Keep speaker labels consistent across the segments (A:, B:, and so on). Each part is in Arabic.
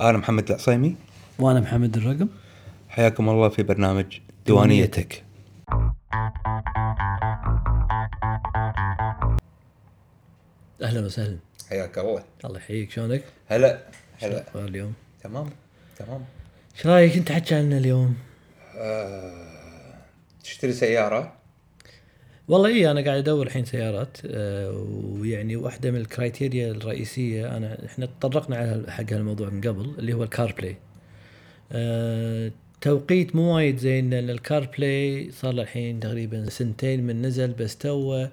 A: أنا محمد العصيمي.
B: وأنا محمد الرقم.
A: حياكم الله في برنامج ديوانيتك
B: أهلا وسهلا.
A: حياك الله.
B: الله يحييك. شلونك؟
A: هلا. هلا.
B: اليوم؟
A: تمام. تمام.
B: إيش رأيك أنت حكي عنا اليوم؟
A: تشتري سيارة؟
B: والله اي أنا قاعد أدور الحين سيارات آه، ويعني واحدة من ال criteria الرئيسية أنا إحنا تطرقنا على حق هالموضوع من قبل اللي هو ال CarPlay. آه، توقيت مو وايد زين لأن ال CarPlay صار له الحين تقريبا سنتين من نزل بس توه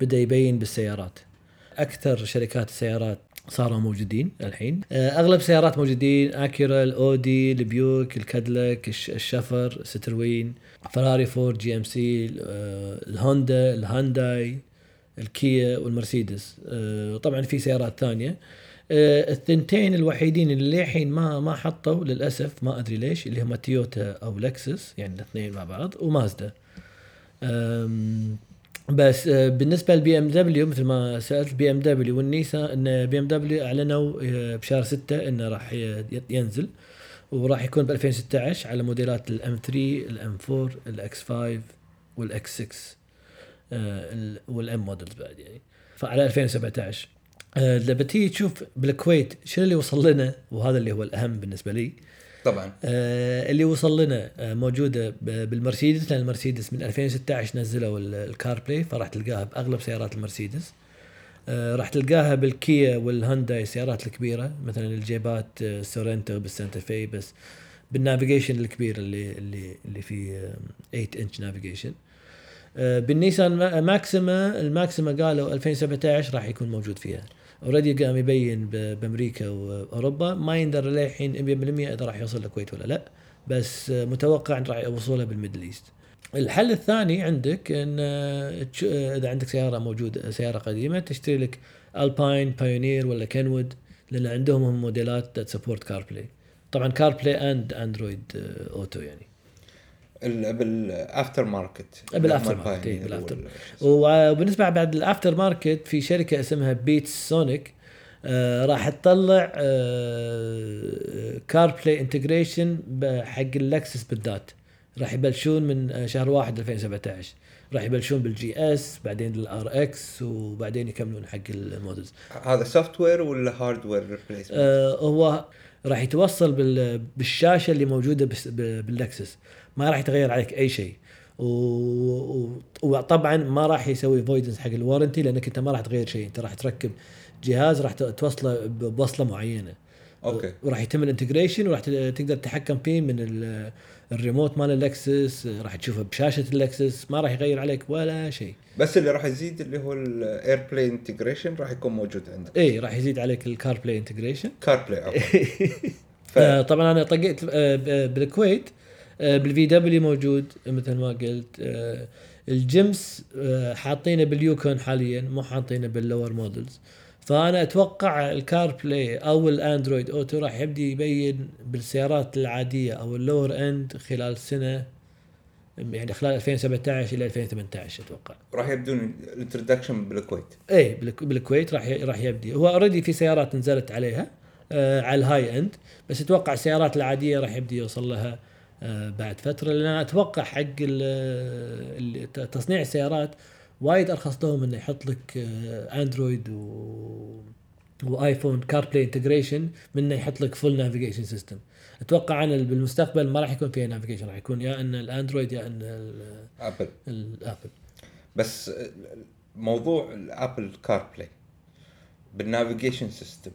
B: بدأ يبين بالسيارات. أكثر شركات السيارات صاروا موجودين الحين. آه، أغلب سيارات موجودين أكيورا الاودي البيوك الكادلك الش- الشفر ستروين فراري فورد GMC آه، الهوندا الهانداي الكيا والمرسيدس. آه، طبعا في سيارات ثانية. الثنتين الوحيدين اللي للحين ما ما حطوا للأسف ما أدري ليش اللي هم تويوتا أو لكسس يعني الاثنين مع بعض ومازدا. بس آه، بالنسبة لل BMW مثل ما سألت BMW والنيسان إن BMW أعلنوا آه، بشهر 6 إنه راح ينزل وراح يكون ب 2016 على موديلات الإم 3 الإم 4 الإكس 5 والإكس 6 وال M models بعد يعني. فعلى 2017 آه، لما تيجي تشوف بالكويت شنو اللي وصل لنا؟ وهذا اللي هو الأهم بالنسبة لي.
A: طبعا.
B: آه، اللي وصل لنا آه، موجودة بالمرسيدس. لأن المرسيدس من 2016 نزلوا ال- ال CarPlay فراح تلقاها بأغلب سيارات المرسيدس. آه، راح تلقاها بالكيا والهونداي السيارات الكبيرة مثلا الجيبات آه، سورنتو بالسانتا في بس بال navigation الكبير اللي اللي اللي فيه آه، 8 inch navigation بالنيسان ما- ماكسيما الماكسيما قالوا 2017 راح يكون موجود فيها. already قام يبين بأمريكا وأوروبا ما يندرى للحين 100% إذا راح يوصل الكويت ولا لا بس متوقع إن راح يوصلها بال Middle East. الحل الثاني عندك إن آه، آه، إذا عندك سيارة موجودة سيارة قديمة تشتري لك الباين بايونير ولا كينوود لأن عندهم هم موديلات support CarPlay طبعا CarPlay and Android Auto يعني.
A: بال
B: after
A: market
B: بال after
A: market
B: بال
A: after
B: وبالنسبة بعد ال after market في شركة اسمها بيت سونيك آه راح تطلع آه CarPlay integration حق اللكسس بالذات. راح يبلشون من آه، شهر 1 2017 راح يبلشون بال GS بعدين ال RX وبعدين يكملون حق ال
A: models. هذا software ولا hardware replacement؟
B: آه هو راح يتوصل بال- بالشاشة اللي موجودة بال Lexus ما راح يتغير عليك أي شيء. وطبعا ما راح يسوي voidance حق ال warranty لأنك أنت ما راح تغير شيء. أنت راح تركب جهاز راح توصله بوصلة معينة.
A: أوكي.
B: وراح يتم ال integration وراح تقدر تتحكم فيه من الريموت مال ال Lexus راح تشوفه بشاشة ال Lexus ما راح يغير عليك ولا شيء.
A: بس اللي راح يزيد اللي هو ال AirPlay integration راح يكون موجود عندك.
B: اي راح يزيد عليك ال
A: CarPlay integration CarPlay ف-
B: آه، طبعا أنا طقيت آه، ب- بالكويت آه، بال VW موجود مثل ما قلت آه، الجيمس آه، حاطينه بال Yukon حاليا مو حاطينه بال lower models فأنا أتوقع ال CarPlay أو ال Android Auto راح يبدي يبين بالسيارات العادية أو ال lower end خلال سنة يعني خلال 2017 إلى 2018 أتوقع.
A: راح يبدون ال introduction بالكويت.
B: إيه بالك- بالكويت راح راح يبدي. هو already في سيارات نزلت عليها آه على ال high end بس أتوقع السيارات العادية راح يبدي يوصل لها آه بعد فترة لأن أتوقع حق تصنيع السيارات وايد أرخص لهم إنه يحط لك آه Android و iPhone CarPlay integration من إنه يحط لك full navigation system أتوقع أنا بالمستقبل ما راح يكون فيها navigation راح يكون يا إن ال Android يا إن Apple
A: ال
B: Apple
A: بس موضوع ال Apple CarPlay بال navigation system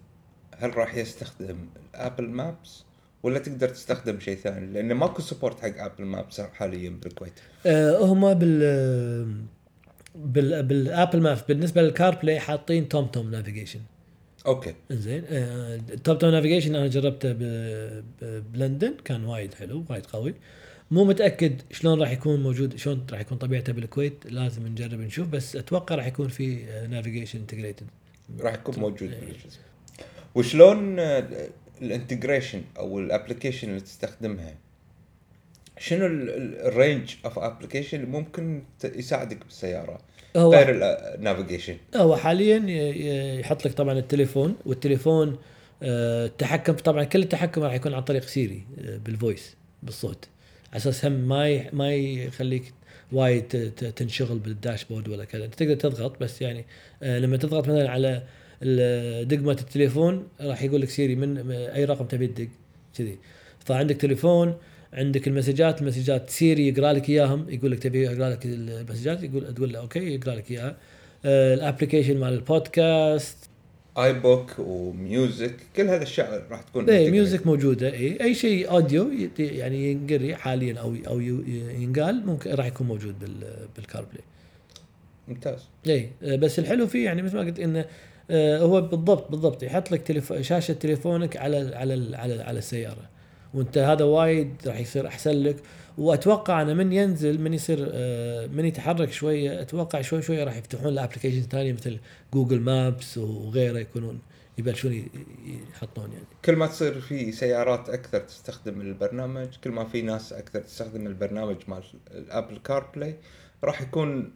A: هل راح يستخدم ال Apple Maps ولا تقدر تستخدم شيء ثاني؟ لأن ماكو support حق Apple Maps حاليا بالكويت.
B: آه، هم بال بال بال Apple Map بالنسبة لل CarPlay حاطين TomTom navigation
A: Okay.
B: زين آه، TomTom navigation أنا جربته بلندن كان وايد حلو وايد قوي. مو متأكد شلون راح يكون موجود شلون راح يكون طبيعته بالكويت لازم نجرب نشوف بس أتوقع راح يكون في navigation integrated
A: راح يكون موجود.
B: إيه.
A: بالجزء. وشلون ال integration أو ال application اللي تستخدمها؟ شنو ال range of application اللي ممكن يساعدك بالسيارة
B: هو
A: غير ال navigation
B: هو حاليا يحط لك طبعا التليفون والتليفون آه، التحكم طبعا كل التحكم راح يكون عن طريق Siri آه، بال voice بالصوت. على أساس هم ما ما يخليك وايد تنشغل بال dashboard ولا كذا. أنت تقدر تضغط بس يعني آه، لما تضغط مثلا على دقمة التليفون راح يقول لك Siri من أي رقم تبي تدق كذي. فعندك تليفون عندك المسجات المسجات Siri يقرأ لك إياهم يقول لك تبي يقرأ لك المسجات يقول تقول له okay يقرأ لك إياها. آه، ال application مال ال
A: podcast iBook و music كل هذه الاشياء راح تكون integrated.
B: music موجودة اي أي شيء audio يعني ينقري حاليا أو أو ينقال ممكن راح يكون موجود بال بال CarPlay
A: ممتاز.
B: اي آه، بس الحلو فيه يعني مثل ما قلت إنه آه، هو بالضبط بالضبط يحط لك تليف... شاشة تليفونك على على على, على السيارة. وانت هذا وايد راح يصير أحسن لك. وأتوقع أنا من ينزل من يصير آه، من يتحرك شوية أتوقع شوي شوي راح يفتحون له application ثانية مثل Google Maps وغيره يكونون يبلشون يحطون يعني.
A: كل ما تصير في سيارات أكثر تستخدم البرنامج كل ما في ناس أكثر تستخدم البرنامج مال ال Apple CarPlay راح يكون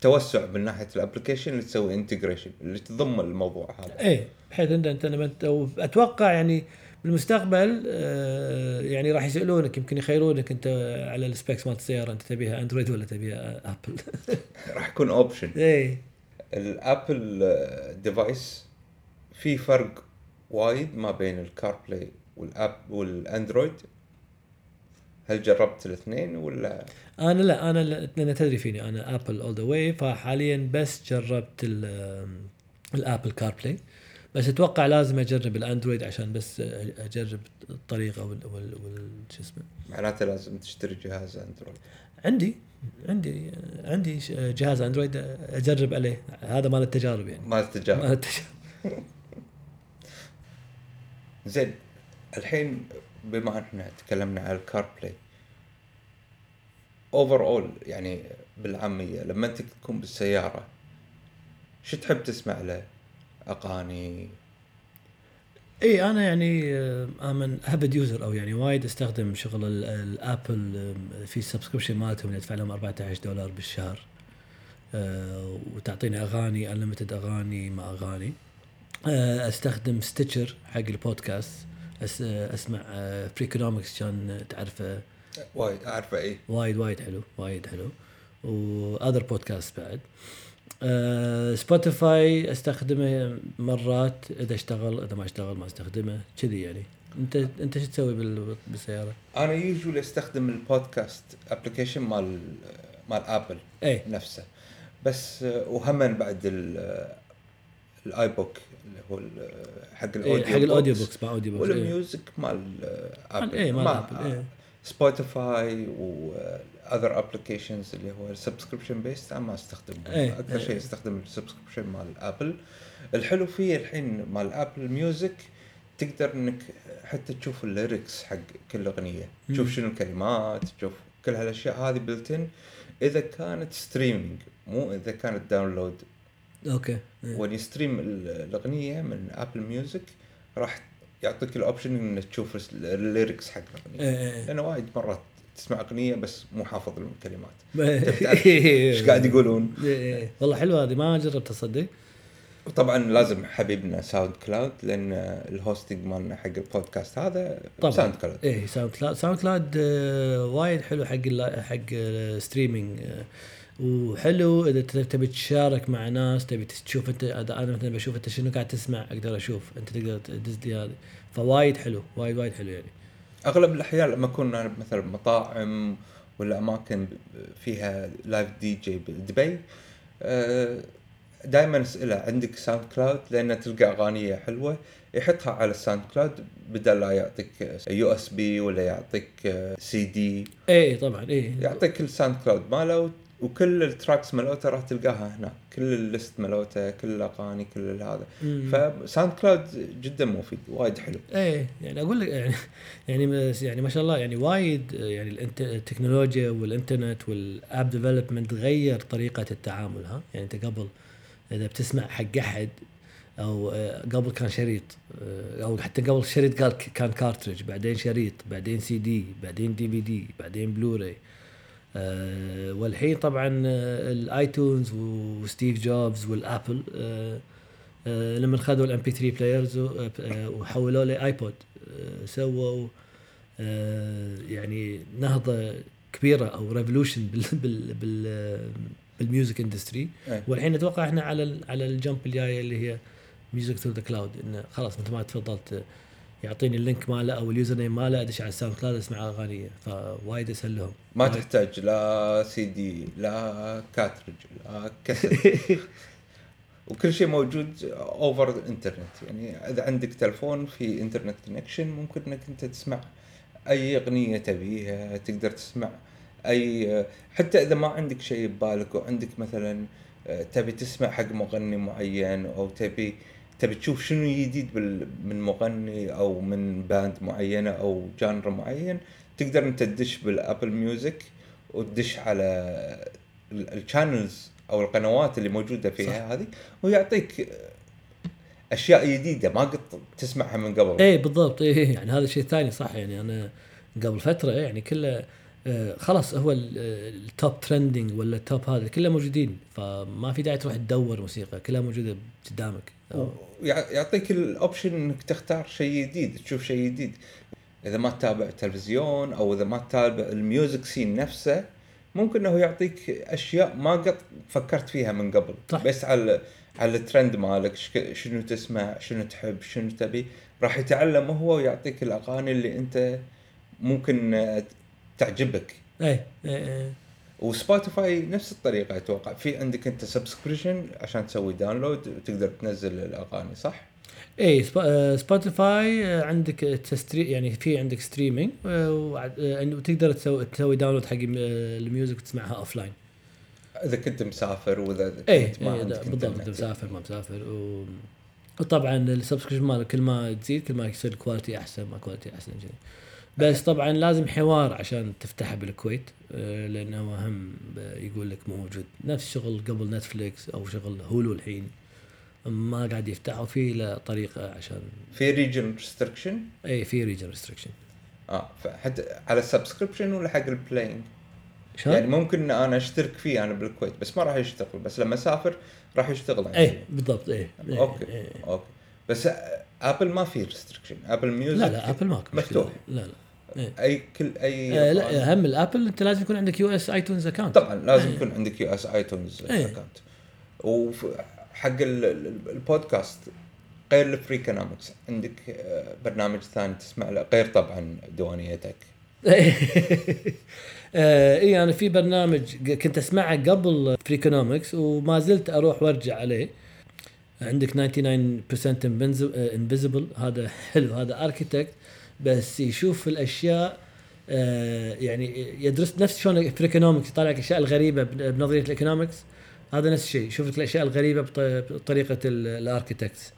A: توسع من ناحية ال application اللي تسوي integration اللي تضم الموضوع هذا.
B: إيه بحيث انت إنت أتوقع يعني بالمستقبل آه، يعني راح يسألونك يمكن يخيرونك أنت على ال specs مالت السيارة أنت تبيها Android ولا تبيها Apple؟
A: راح يكون option
B: إيه.
A: ال Apple device في فرق وايد ما بين ال CarPlay والاب وال Android. هل جربت الاثنين ولا؟
B: أنا لا أنا لا- لأن تدري فيني أنا Apple all the way فحاليا بس جربت ال- ال Apple CarPlay بس أتوقع لازم أجرب ال Android عشان بس أجرب الطريقة وال وال وال شو اسمه.
A: معناته لازم تشتري جهاز Android.
B: عندي عندي عندي جهاز Android أجرب عليه. هذا مال التجارب يعني.
A: ما تجارب
B: مال التجارب.
A: زين الحين بما إحنا تكلمنا على ال CarPlay overall يعني بالعامية لما أنت تكون بالسيارة شو تحب تسمع له؟ اغاني
B: إي أنا يعني I'm an iPod user أو يعني وايد أستخدم شغل ال- ال Apple في subscription مالتهم اللي أدفع لهم 14 دولار بالشهر آه، وتعطيني أغاني unlimited أغاني ما أغاني. آه، أستخدم Stitcher حق البودكاست أس أسمع Freakonomics كان تعرفه؟
A: وايد أعرفه إي.
B: وايد وايد حلو وايد حلو. و other podcast بعد. آه، Spotify استخدمه مرات إذا اشتغل إذا ما اشتغل ما استخدمه كذي يعني. أنت أنت شو تسوي بال- بالسيارة؟
A: أنا usually أستخدم ال podcast application مال مال Apple
B: إيه.
A: نفسه. بس آه، وهم بعد ال- ال iBook اللي هو حق
B: إيه
A: ال audio
B: حق ال audio books مع audio books إيه.
A: وال music مال آه، Apple
B: إيه مال
A: ما-
B: Apple إيه.
A: Spotify و other applications اللي هو ال subscription based أنا ما استخدمهم
B: إيه،
A: أكثر
B: إيه.
A: شيء أستخدم ال subscription مال Apple الحلو فيه الحين مال Apple Music تقدر إنك حتى تشوف ال lyrics حق كل أغنية تشوف. شنو الكلمات تشوف كل هالأشياء هذه built-in إذا كانت streaming مو إذا كانت download
B: okay إيه.
A: وأن ي stream ال- الأغنية من Apple Music راح يعطيك ال option إنك تشوف ال lyrics حق الأغنية
B: إيه، إيه.
A: لأنه وايد مرات تسمع أغنية بس مو حافظ الكلمات.
B: إيه.
A: إيش قاعد يقولون.
B: إيه، إيه. والله حلوة هذه ما جربت أصدق.
A: وطبعا لازم حبيبنا SoundCloud لأن ال hosting مالنا حق البودكاست هذا
B: طبعا.
A: ساوند كلاود
B: إيه ساوند كلاود ساوند كلاود آه، وايد حلو حق حق streaming وحلو إذا تبي تشارك مع ناس تبي تشوف أنت أنا مثلا بشوف أنت شنو قاعد تسمع أقدر أشوف. أنت تقدر تدز لي هذه. فوايد حلو وايد وايد حلو يعني.
A: أغلب الأحيان لما أكون أنا مثلا مطاعم ولا أماكن فيها live DJ بدبي دائما أسأله عندك SoundCloud لأن تلقى اغانيه حلوة يحطها على ال SoundCloud بدل لا يعطيك USB ولا يعطيك سي دي
B: إيه طبعا إيه.
A: يعطيك ال SoundCloud ماله وكل ال tracks مالوته راح تلقاها هناك كل ال list مالوته كل الاغاني كل هذا. ف SoundCloud جدا مفيد وايد حلو.
B: إيه يعني أقول لك يعني يعني يعني ما شاء الله يعني وايد يعني التكنولوجيا والإنترنت وال app development غير طريقة التعامل ها؟ يعني أنت قبل إذا بتسمع حق أحد أو آه، قبل كان شريط آه، أو حتى قبل الشريط قال كان cartridge بعدين شريط بعدين سي دي بعدين DVD بعدين بلوراي آه، والحين طبعا ال iTunes وستيف جوبز وال Apple لما خذوا ال MP3 players وحولوا له iPod آه، سووا آه، يعني نهضة كبيرة أو revolution بال بال بال بال music
A: industry.
B: والحين أتوقع إحنا على على ال jump الجاية اللي هي music through the cloud انه خلاص مثل ما تفضلت يعطيني ال link ماله أو ال username ماله أدش على ال SoundCloud أسمع أغانيه. فوايد أسهل لهم.
A: ما
B: وايد.
A: تحتاج لا سي دي لا cartridge لا كاسيت وكل شيء موجود over الانترنت يعني إذا عندك تلفون في internet connection ممكن إنك أنت تسمع أي أغنية تبيها تقدر تسمع أي حتى إذا ما عندك شيء ببالك وعندك مثلا آه، تبي تسمع حق مغني معين أو تبي تبي تشوف شنو جديد بال- من مغني أو من band معينة أو genre معين تقدر أنت تدش بال Apple Music وتدش على ال channels أو القنوات اللي موجودة فيها هذه ويعطيك أشياء جديده ما قد تسمعها من قبل.
B: إيه بالضبط. إيه يعني هذا شيء ثاني صح. يعني أنا قبل فترة يعني كله خلاص هو ال- آه، ال top trending ولا ال top هذا كله موجودين فما في داعي تروح تدور موسيقى كلها موجودة قدامك.
A: يعطيك ال option إنك تختار شيء جديد تشوف شيء جديد. إذا ما تتابع تلفزيون أو إذا ما تتابع ال music scene نفسه ممكن إنه يعطيك أشياء ما قد فكرت فيها من قبل.
B: صح.
A: بس على على الترند مالك شنو تسمع شنو تحب شنو تبي راح يتعلم هو ويعطيك الأغاني اللي أنت ممكن آه، تعجبك.
B: إيه إيه, إيه.
A: و Spotify نفس الطريقة أتوقع. في عندك أنت subscription عشان تسوي download وتقدر تنزل الأغاني صح؟
B: إيه سبا- آه، Spotify آه، عندك تستري يعني في عندك streaming آه، وتقدر تسوي تسوي download حق الم- ال music وتسمعها offline
A: إذا كنت مسافر وإذا كنت
B: إيه
A: ما
B: إيه،
A: عندك
B: بالضبط مسافر ما مسافر. و... وطبعا ال subscription مالك كل ما تزيد كل ما يصير ال quality أحسن ما quality أحسن كذي بس طبعا لازم حوار عشان تفتحه بالكويت آه، لأنه هم يقول لك مو موجود. نفس شغل قبل Netflix أو شغل Hulu الحين. ما قاعد يفتحوا فيه له طريقة عشان
A: في ريجن ريستركشن
B: اي في ريجن ريستريكشن
A: آه فحتى على ال subscription ولا حق ال playing
B: شلون؟
A: يعني ممكن أنا أشترك فيه أنا بالكويت بس ما راح يشتغل. بس لما أسافر راح يشتغل عندي.
B: إيه بالضبط إيه, إيه
A: أوكي
B: إيه.
A: أوكي. بس Apple ما في restriction Apple Music
B: لا لا Apple مشكلة.
A: مفتوح.
B: لا لا. إيه.
A: أي كل أي
B: آه لا هم ال Apple أنت لازم يكون عندك US iTunes account
A: طبعا لازم يكون عندك US iTunes
B: إيه.
A: account وحق ال- ال- البودكاست غير ال Freakonomics عندك آه، برنامج ثاني تسمع له غير طبعا ديوانيتك
B: آه، اي أنا في برنامج كنت أسمعه قبل Freakonomics وما زلت أروح وأرجع عليه. عندك 99% Invisible هذا حلو. هذا architect بس يشوف الأشياء آه، يعني يدرس نفس شلون Freakonomics يطلع لك الاشياء الغريبة بن- بنظرية ال economics هذا نفس الشيء. يشوف لك الأشياء الغريبة بط- بطريقة ال architects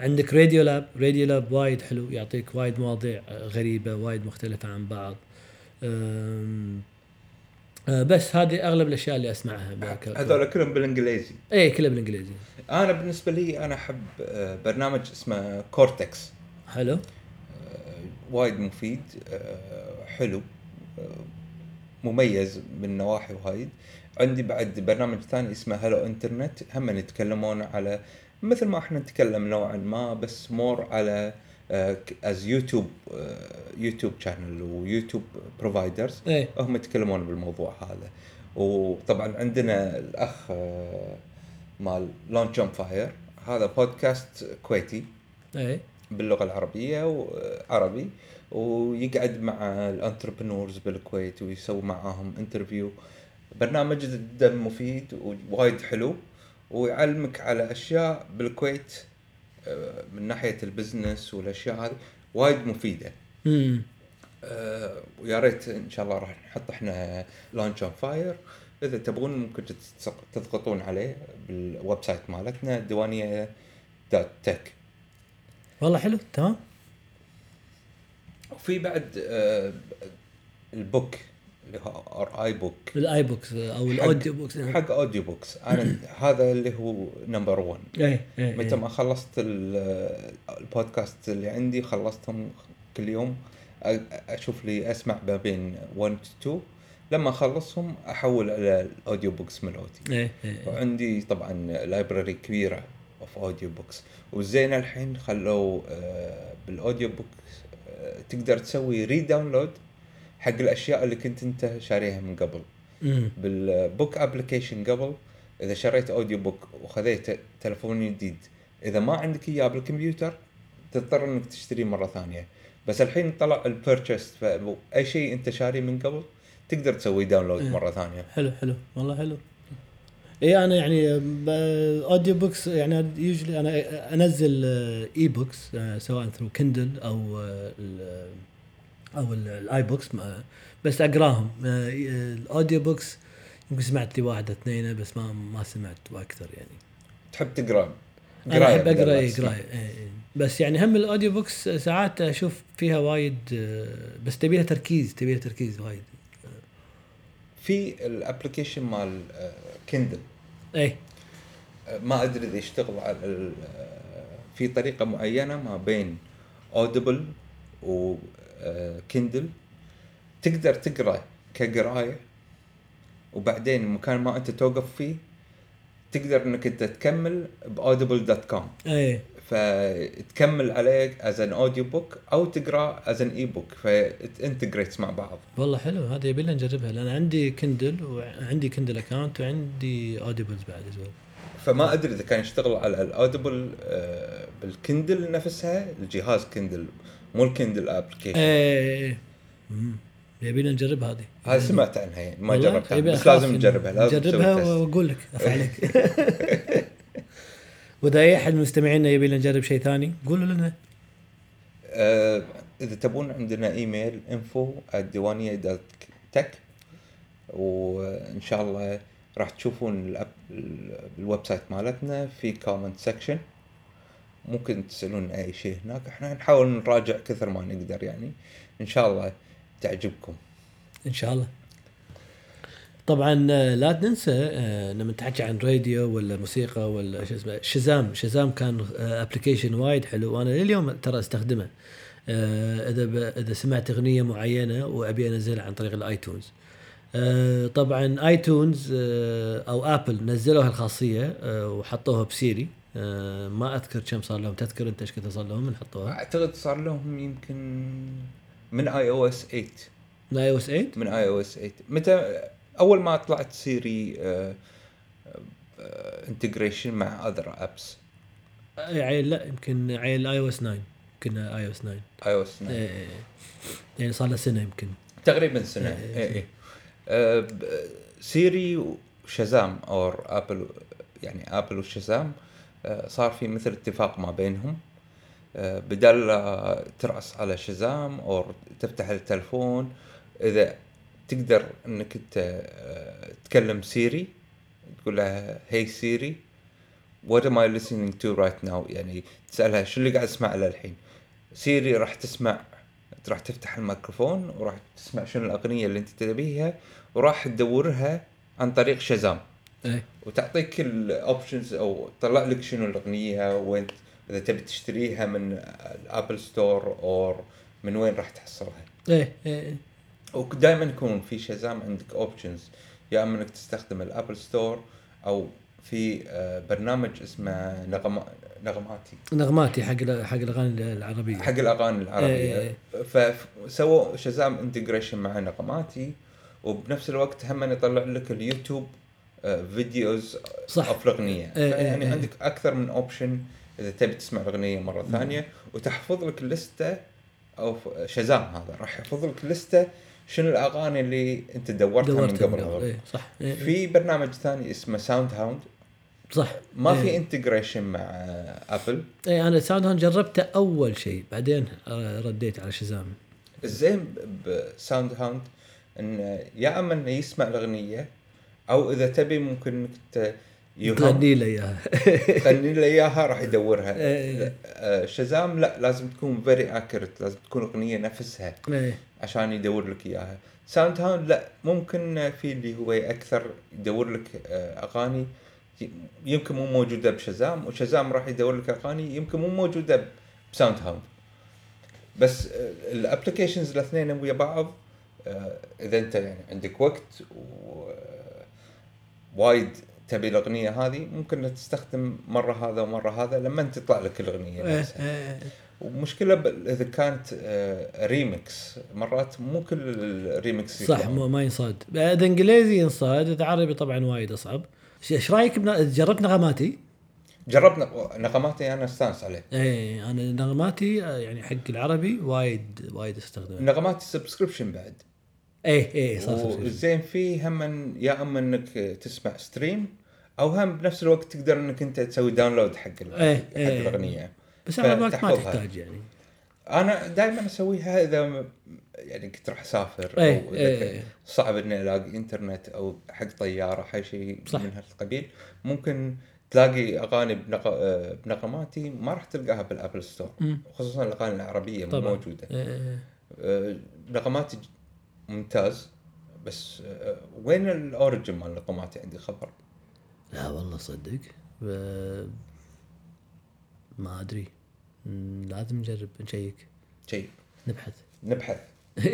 B: عندك Radiolab Radiolab وايد حلو. يعطيك وايد مواضيع آه، غريبة وايد مختلفة عن بعض. آه، بس هذه أغلب الأشياء اللي أسمعها
A: هذول كلهم بالإنجليزي.
B: اي كلها بالإنجليزي.
A: أنا بالنسبة لي أنا أحب آه، برنامج اسمه Cortex
B: حلو.
A: وايد مفيد آه، حلو آه، مميز من نواحي وايد. عندي بعد برنامج ثاني اسمه Hello Internet هم يتكلمون على مثل ما إحنا نتكلم نوعا ما بس more على as YouTube YouTube channel و YouTube
B: providers إيه.
A: هم يتكلمون بالموضوع هذا. وطبعا عندنا الأخ آه، مال Launch on Fire هذا بودكاست كويتي
B: إيه.
A: باللغة العربية وعربي ويقعد مع ال entrepreneurs بالكويت ويسوي معاهم interview برنامج جدا مفيد ووايد حلو. ويعلمك على أشياء بالكويت من ناحية ال business والأشياء هذه وايد مفيدة.
B: امم
A: آه، ويا ريت إن شاء الله راح نحط إحنا Launch on Fire إذا تبغون ممكن تضغطون عليه بال website مالتنا ديوانيه dot tech
B: والله حلو تمام.
A: وفي بعد آه، ال book. اللي هو e-book ال e-books
B: أو ال audiobooks
A: حق audiobooks أنا هذا اللي هو number 1
B: إيه إيه
A: متى. ما خلصت ال- البودكاست اللي عندي خلصتهم كل يوم أشوف لي أسمع ما بين 1 to 2 لما أخلصهم أحول على ال audiobooks مالوتي
B: إيه إيه
A: وعندي طبعا library كبيرة of audiobooks والزين الحين خلوا آه، بال audio آه، تقدر تسوي re-download حق الأشياء اللي كنت أنت شاريها من قبل.
B: امم
A: بال book application قبل إذا شريت audiobook وخذيت تلفون جديد إذا ما عندك إياه بالكمبيوتر تضطر إنك تشتريه مرة ثانية. بس الحين طلع ال purchase فاي شيء أنت شاريه من قبل تقدر تسوي download
B: إيه.
A: مرة ثانية.
B: حلو حلو. والله حلو. اي أنا يعني audiobooks يعني يوجلي أنا أنزل e-books آه، سواء through Kindle أو آه، أو ال- ال iBooks بس أقراهم. آه، ال audiobooks يمكن سمعت لي واحدة اثنين بس ما ما سمعت وأكثر يعني.
A: تحب
B: تقرأ؟
A: أنا
B: أحب
A: أقرأ
B: اي
A: تسمع.
B: قرايه إيه،. بس يعني هم ال audiobooks ساعات أشوف فيها وايد آه، بس تبي لها تركيز تبي لها تركيز وايد.
A: في ال application مال Kindle
B: اي
A: ما أدري إذا يشتغل على آه، في طريقة معينة ما بين Audible و Kindle تقدر تقرأ كقراية وبعدين مكان ما أنت توقف فيه تقدر إنك أنت تكمل ب Audible dot com
B: اي
A: فتكمل عليه as an audiobook أو تقرأ as an e-book ف integrates مع بعض.
B: والله حلو هذا يبي لنا نجربها لأن عندي Kindle وعندي Kindle account وعندي Audibles بعد well.
A: فما أدري إذا كان يشتغل على ال Audible آه، بال Kindle نفسها الجهاز Kindle مو ال Kindle
B: application إيه أمم. يبي لنا نجرب هذه
A: هذا سمعت عنها يعني ما؟ جربتها
B: يبي
A: بس لازم نجربها لازم
B: نجربها. وأقول لك افعلك وإذا أي أحد من مستمعينا يبي لنا نجرب شيء ثاني قولوا لنا
A: آه، إذا تبون عندنا email info الديوانيه dot tech وإن شاء الله راح تشوفون ال website مالتنا في comment section ممكن تسألون أي شيء هناك. إحنا نحاول نراجع كثر ما نقدر يعني. إن شاء الله تعجبكم.
B: إن شاء الله. طبعا آه، لا تنسى آه، لما تحكي عن راديو ولا موسيقى ولا شو اسمه Shazam. Shazam كان application وايد حلو. وأنا لليوم ترى أستخدمه. آه، إذا إذا سمعت أغنية معينة وأبي انزلها عن طريق ال iTunes. آه، طبعا iTunes آه، أو Apple نزلوا هالخاصيه آه، وحطوها ب Siri. آه، ما أذكر كم صار لهم. تذكر أنت إيش كثر صار لهم من حطوها؟
A: أعتقد صار لهم يمكن من اي أو اس 8
B: من اي أو اس 8
A: من اي أو اس 8 متى أول ما طلعت Siri integration مع other apps
B: يعني لا يمكن عيل iOS 9 يمكن اي أو اس 9
A: اي أو اس 9
B: إيه، إيه. يعني صار له سنة يمكن.
A: تقريبا
B: سنة.
A: اي اي آه، Siri و Shazam أو Apple يعني Apple و Shazam آه، صار في مثل اتفاق ما بينهم. آه، بدل ترأس على Shazam أو تفتح التلفون إذا تقدر إنك انت آه، تكلم Siri تقول لها hey Siri what am I listening to right now? يعني تسألها شو اللي قاعد اسمع له الحين؟ Siri راح تسمع راح تفتح الميكروفون وراح تسمع شنو الأغنية اللي أنت تبيها وراح تدورها عن طريق Shazam
B: إيه.
A: وتعطيك ال options أو تطلع لك شنو الأغنية وين إذا تبي تشتريها من ال Apple Store أو من وين راح تحصلها.
B: إيه إيه
A: ودائما يكون في Shazam عندك options يا إما إنك تستخدم ال Apple Store أو في آه، برنامج اسمه نغم نغماتي.
B: نغماتي حق حق الأغاني العربية.
A: حق الأغاني العربية.
B: إيه.
A: فسووا Shazam integration مع نغماتي وبنفس الوقت هم يطلع لك اليوتيوب videos
B: صح.
A: of الاغنيه
B: إيه،
A: يعني
B: إيه،
A: عندك أكثر من option إذا تبي تسمع الاغنيه مرة ثانية وتحفظ لك لستة أو Shazam هذا راح يحفظ لك لستة شنو الأغاني اللي أنت دورتها, من
B: دورتها
A: قبل,
B: من قبل. إيه صح. إيه إيه.
A: في برنامج ثاني اسمه SoundHound
B: صح.
A: ما
B: إيه.
A: في integration مع آه،
B: Apple إيه أنا SoundHound جربته أول شيء بعدين آه، رديت على Shazam
A: الزين ب SoundHound انه يا أما إنه يسمع الأغنية أو إذا تبي ممكن إنك
B: تغني لي إياها.
A: تغني له إياها راح يدورها.
B: إيه.
A: آه، Shazam لا لازم تكون very accurate لازم تكون الاغنيه نفسها
B: إيه.
A: عشان يدور لك إياها. SoundHound لا ممكن في اللي هو أكثر يدور لك آه، أغاني. يمكن مو موجودة ب Shazam و Shazam راح يدور لك أغاني يمكن مو موجودة ب SoundHound بس ال applications الاثنين ويا بعض آه، إذا أنت يعني عندك وقت و آه، وايد تبي الأغنية هذه ممكن تستخدم مرة هذا ومرة هذا لما تطلع لك الأغنية
B: إيه
A: نفسها.
B: إيه
A: ومشكلة إذا كانت آه، ريمكس مرات مو كل الريمكس
B: صح ما ينصاد. إذا إنجليزي ينصاد إذا عربي طبعا وايد أصعب. إيش رأيك. جربت نغماتي؟
A: جربنا نغماتي أنا استانس عليه.
B: إيه أنا نغماتي آه، يعني حق العربي وايد وايد استخدمه
A: نغمات ال subscription بعد.
B: إيه إيه صار- صار.
A: والزين فيه هم يا أما إنك تسمع stream أو هم بنفس الوقت تقدر إنك أنت تسوي download حق
B: إيه،
A: حق
B: إيه.
A: الأغنية
B: بس اغلب الوقت ما. تحتاج يعني
A: أنا دائما اسويها اذا يعني كنت راح أسافر
B: إيه،
A: أو إذا
B: إيه.
A: كان صعب إني ألاقي إنترنت أو حق طيارة حق شيء
B: صح.
A: من هالقبيل ممكن تلاقي أغاني. آه، بنغماتي ما راح تلقاها بال App
B: Store.
A: خصوصا الأغاني العربية
B: طبعا
A: موجودة
B: إيه، إيه.
A: نغماتي ج- ممتاز بس آه، وين ال origin مال نغماتي عندي خبر؟
B: لا والله صدق ما أدري. لازم نجرب نشيك.
A: شيء.
B: نبحث.
A: نبحث.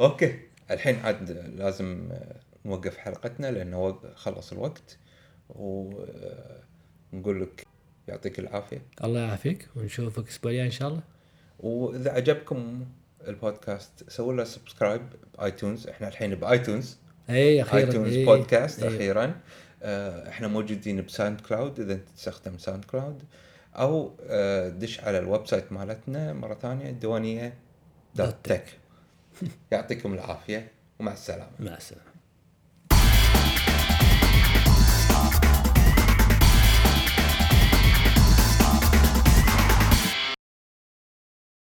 A: Okay. الحين عاد لازم آه، نوقف حلقتنا لأنه خلص الوقت. ونقول لك يعطيك العافية.
B: الله يعافيك ونشوفك الأسبوع الجاي إن شاء الله.
A: وإذا عجبكم البودكاست سووا له subscribe ب iTunes إحنا الحين ب iTunes.
B: اي أخيرا.
A: iTunes
B: إيه.
A: بودكاست
B: إيه.
A: أخيرا. آه، إحنا موجودين ب SoundCloud إذا انت تستخدم SoundCloud أو آه، دش على ال website مالتنا مرة ثانية الديوانيه دوت تك. يعطيكم العافية ومع السلامة.
B: مع السلامة.